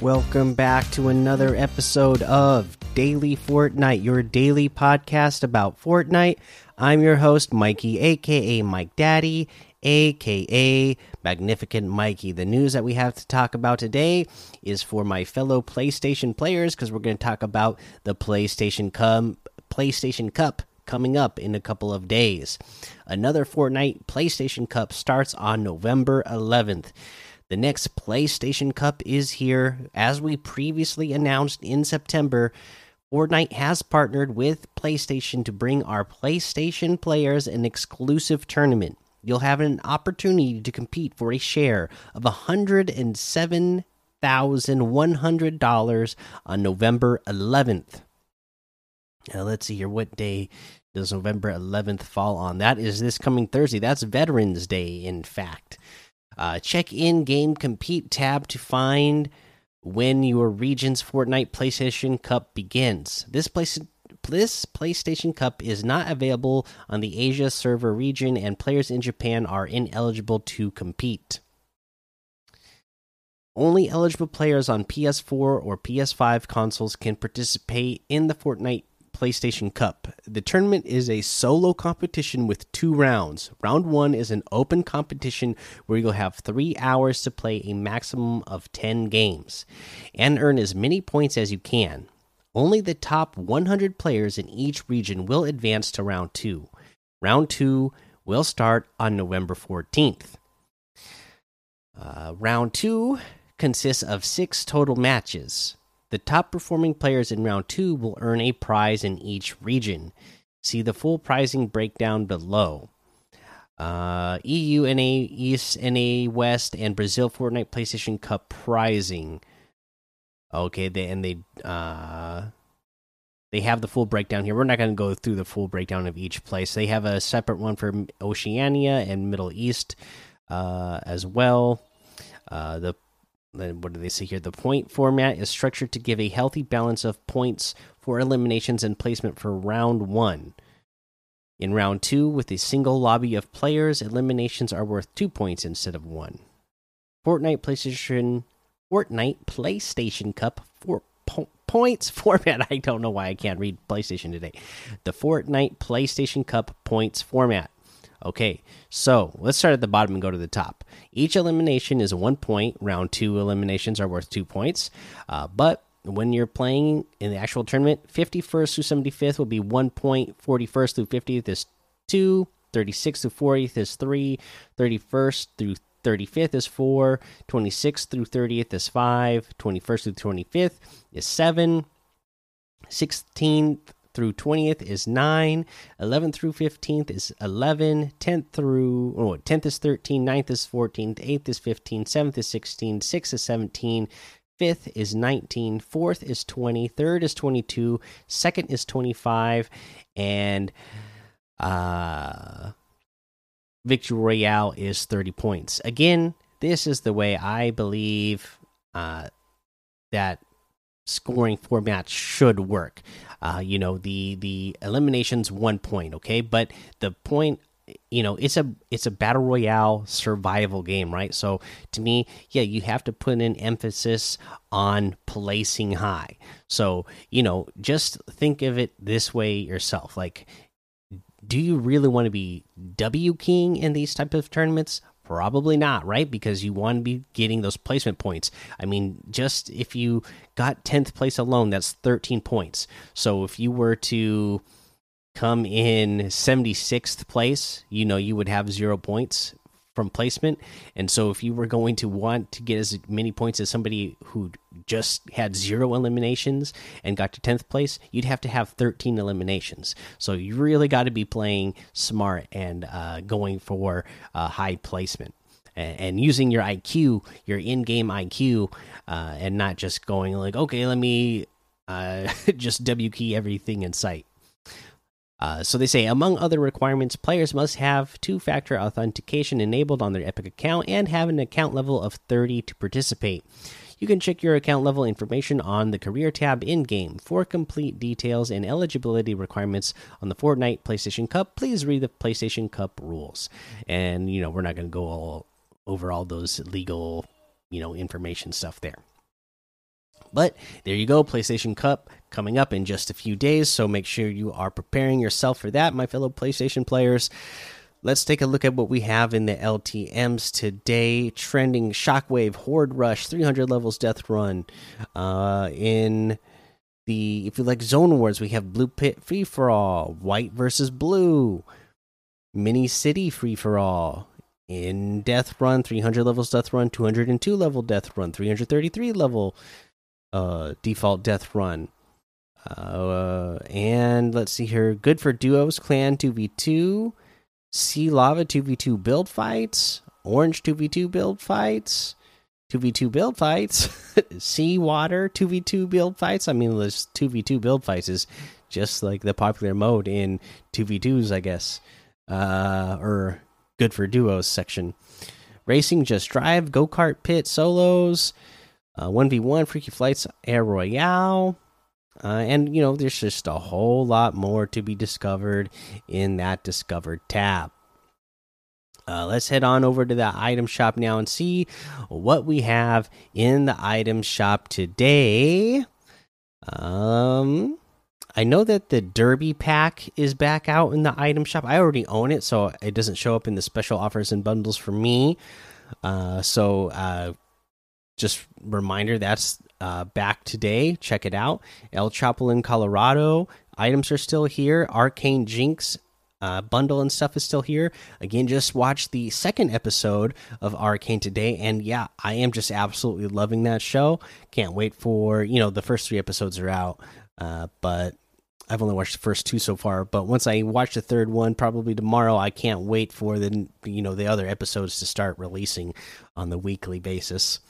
Welcome back to another episode of Daily Fortnite, your daily podcast about Fortnite. I'm your host, Mikey, aka Mike Daddy, aka Magnificent Mikey. The news that we have to talk about today is for my fellow PlayStation players because we're going to talk about the PlayStation Cup, PlayStation Cup coming up in a couple of days. Another Fortnite PlayStation Cup starts on November 11th. The next PlayStation Cup is here. As we previously announced in September, Fortnite has partnered with PlayStation to bring our PlayStation players an exclusive tournament. You'll have an opportunity to compete for a share of $107,100 on November 11th. Now, let's see here. What day does November 11th fall on? That is this coming Thursday. That's Veterans Day, in fact. Uh, check in game compete tab to find when your region's Fortnite PlayStation Cup begins. This place this PlayStation Cup is not available on the Asia server region, and players in Japan are ineligible to compete. Only eligible players on PS4 or PS5 consoles can participate in the Fortnite PlayStation Cup. The tournament is a solo competition with two rounds. Round one is an open competition where you'll have three hours to play a maximum of 10 games and earn as many points as you can. Only the top 100 players in each region will advance to round two. Round two will start on November 14th. Uh, round two consists of six total matches. The top performing players in round two will earn a prize in each region. See the full pricing breakdown below. Uh, EU, NA East, NA West, and Brazil Fortnite PlayStation Cup pricing. Okay, they and they uh they have the full breakdown here. We're not going to go through the full breakdown of each place. They have a separate one for Oceania and Middle East uh, as well. Uh, the then what do they say here? The point format is structured to give a healthy balance of points for eliminations and placement for round one. In round two, with a single lobby of players, eliminations are worth two points instead of one. Fortnite PlayStation Fortnite PlayStation Cup for po points format. I don't know why I can't read PlayStation today. The Fortnite PlayStation Cup points format. Okay, so let's start at the bottom and go to the top. Each elimination is one point. Round two eliminations are worth two points. Uh, but when you're playing in the actual tournament, 51st through 75th will be one point. 41st through 50th is two. 36th through 40th is three. 31st through 35th is 4, 26th through 30th is 5, 21st through 25th is 7, 16th through 20th is 9, 11th through 15th is 11, 10th through oh, 10th is 13, 9th is 14, 8th is 15, 7th is 16, 6th is 17, 5th is 19, 4th is 20, 3rd is 22, 2nd is 25 and uh victory royale is 30 points. Again, this is the way I believe uh, that scoring format should work. Uh, you know, the the eliminations one point, okay, but the point you know it's a it's a battle royale survival game right so to me yeah you have to put an emphasis on placing high so you know just think of it this way yourself like do you really want to be W king in these type of tournaments? Probably not, right? Because you want to be getting those placement points. I mean, just if you got 10th place alone, that's 13 points. So if you were to come in 76th place, you know, you would have zero points from placement. And so if you were going to want to get as many points as somebody who just had zero eliminations and got to 10th place, you'd have to have 13 eliminations. So you really got to be playing smart and uh, going for uh, high placement. And, using your IQ, your in-game IQ, uh, and not just going like, okay, let me uh, just W key everything in sight. Uh, so they say, among other requirements, players must have two factor authentication enabled on their Epic account and have an account level of 30 to participate. You can check your account level information on the Career tab in game. For complete details and eligibility requirements on the Fortnite PlayStation Cup, please read the PlayStation Cup rules. And, you know, we're not going to go all over all those legal, you know, information stuff there. But there you go, PlayStation Cup coming up in just a few days. So make sure you are preparing yourself for that, my fellow PlayStation players. Let's take a look at what we have in the LTMs today. Trending Shockwave, Horde Rush, 300 levels Death Run. Uh, in the, if you like Zone Wars, we have Blue Pit Free for All, White versus Blue, Mini City Free for All. In Death Run, 300 levels Death Run, 202 level Death Run, 333 level uh, default Death Run. Uh, and let's see here. Good for duos, clan 2v2, sea lava 2v2 build fights, orange 2v2 build fights, 2v2 build fights, sea water 2v2 build fights. I mean, this 2v2 build fights is just like the popular mode in 2v2s, I guess. Uh, or good for duos section. Racing, just drive, go kart pit solos, uh, 1v1 freaky flights, air royale. Uh, and you know, there's just a whole lot more to be discovered in that discovered tab. Uh, let's head on over to the item shop now and see what we have in the item shop today. Um, I know that the Derby pack is back out in the item shop. I already own it, so it doesn't show up in the special offers and bundles for me. Uh, so, uh, just reminder that's uh, back today. Check it out. El Chapulin, Colorado items are still here. Arcane Jinx uh, bundle and stuff is still here. Again, just watch the second episode of Arcane today, and yeah, I am just absolutely loving that show. Can't wait for you know the first three episodes are out, uh, but I've only watched the first two so far. But once I watch the third one, probably tomorrow, I can't wait for the you know the other episodes to start releasing on the weekly basis.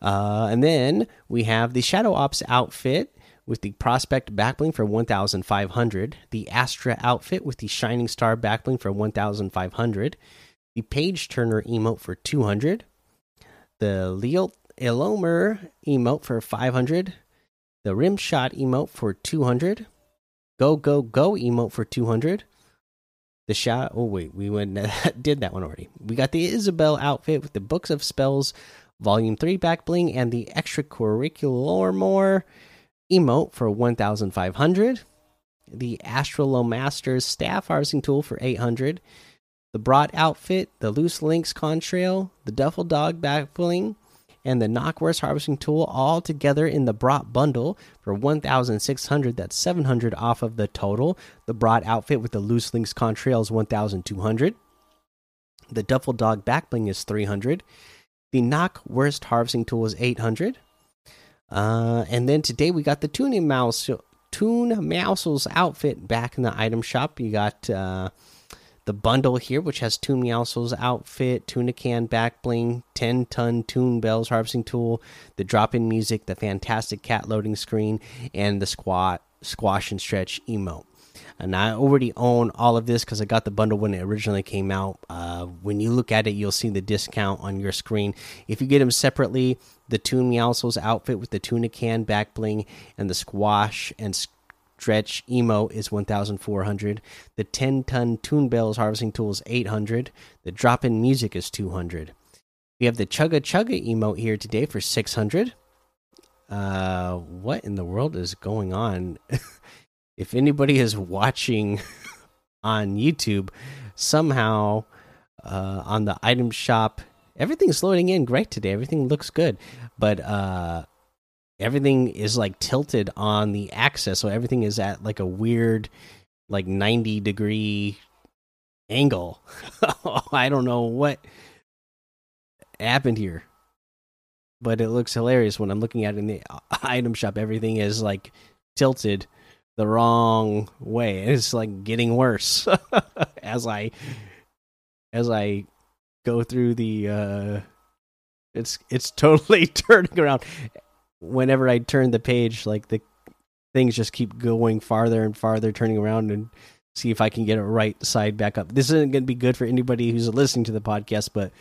Uh, and then we have the Shadow Ops outfit with the Prospect backbling for 1,500, the Astra outfit with the Shining Star backbling for 1,500, the Page Turner emote for 200, the Leo Elomer emote for 500, the Rim Shot emote for 200, Go Go Go emote for 200. The shot. Oh wait, we went did that one already. We got the Isabel outfit with the Books of Spells Volume 3 back bling, and the extracurricular more emote for 1500. The Astrolomasters staff harvesting tool for 800. The Brat outfit, the Loose Links contrail, the Duffel Dog back bling, and the Knockwurst harvesting tool all together in the Brat bundle for 1600. That's 700 off of the total. The Brat outfit with the Loose Links contrail is 1200. The Duffel Dog back bling is 300. The Knockwurst harvesting tool is 800. Uh, and then today we got the Tuna Mouse Toon Meowscles outfit back in the item shop. You got uh, the bundle here, which has Toon Meowscles outfit, tuna can back bling, 10 ton Toon Bells harvesting tool, the drop in music, the fantastic cat loading screen, and the squat, squash and stretch emote and I already own all of this because I got the bundle when it originally came out. Uh, when you look at it, you'll see the discount on your screen. If you get them separately, the Toon Meowscles outfit with the tuna can back bling and the squash and stretch. Emo is 1400 the 10 ton Toon Bells harvesting tool is 800 the drop in music is 200 we have the chugga chugga emote here today for 600 uh what in the world is going on? If anybody is watching on YouTube, somehow uh, on the item shop, everything's loading in great today. Everything looks good, but uh, everything is like tilted on the axis, so everything is at like a weird, like ninety degree angle. I don't know what happened here, but it looks hilarious when I'm looking at it in the item shop. Everything is like tilted the wrong way. It's like getting worse as I as I go through the uh it's it's totally turning around whenever I turn the page like the things just keep going farther and farther turning around and see if I can get it right side back up. This isn't going to be good for anybody who's listening to the podcast, but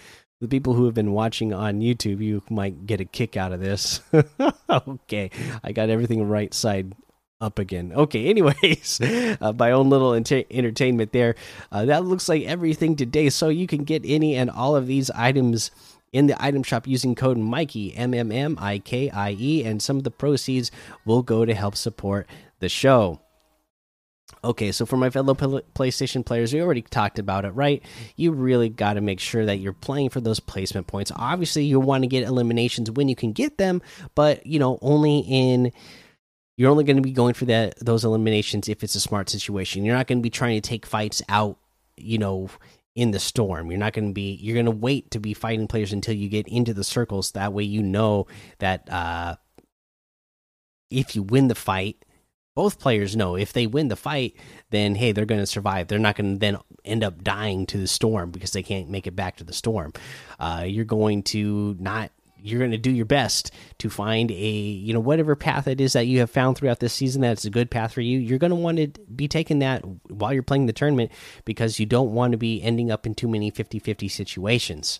the people who have been watching on YouTube, you might get a kick out of this. okay, I got everything right side up again. Okay, anyways, uh, my own little entertainment there. Uh, that looks like everything today. So you can get any and all of these items in the item shop using code Mikey M M M I K I E, and some of the proceeds will go to help support the show. Okay, so for my fellow PlayStation players, we already talked about it, right? You really got to make sure that you're playing for those placement points. Obviously, you want to get eliminations when you can get them, but you know, only in you're only going to be going for that those eliminations if it's a smart situation. You're not going to be trying to take fights out, you know, in the storm. You're not going to be you're going to wait to be fighting players until you get into the circles. That way you know that uh if you win the fight, both players know if they win the fight, then hey, they're going to survive. They're not going to then end up dying to the storm because they can't make it back to the storm. Uh, you're going to not you're going to do your best to find a you know whatever path it is that you have found throughout this season that's a good path for you you're going to want to be taking that while you're playing the tournament because you don't want to be ending up in too many 50-50 situations.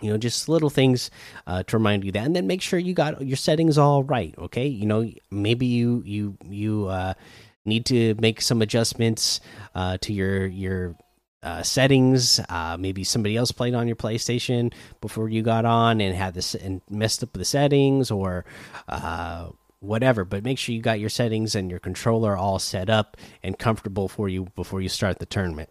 You know just little things uh, to remind you that and then make sure you got your settings all right okay? You know maybe you you you uh, need to make some adjustments uh, to your your uh, settings. Uh, maybe somebody else played on your PlayStation before you got on and had this and messed up the settings or uh, whatever. But make sure you got your settings and your controller all set up and comfortable for you before you start the tournament.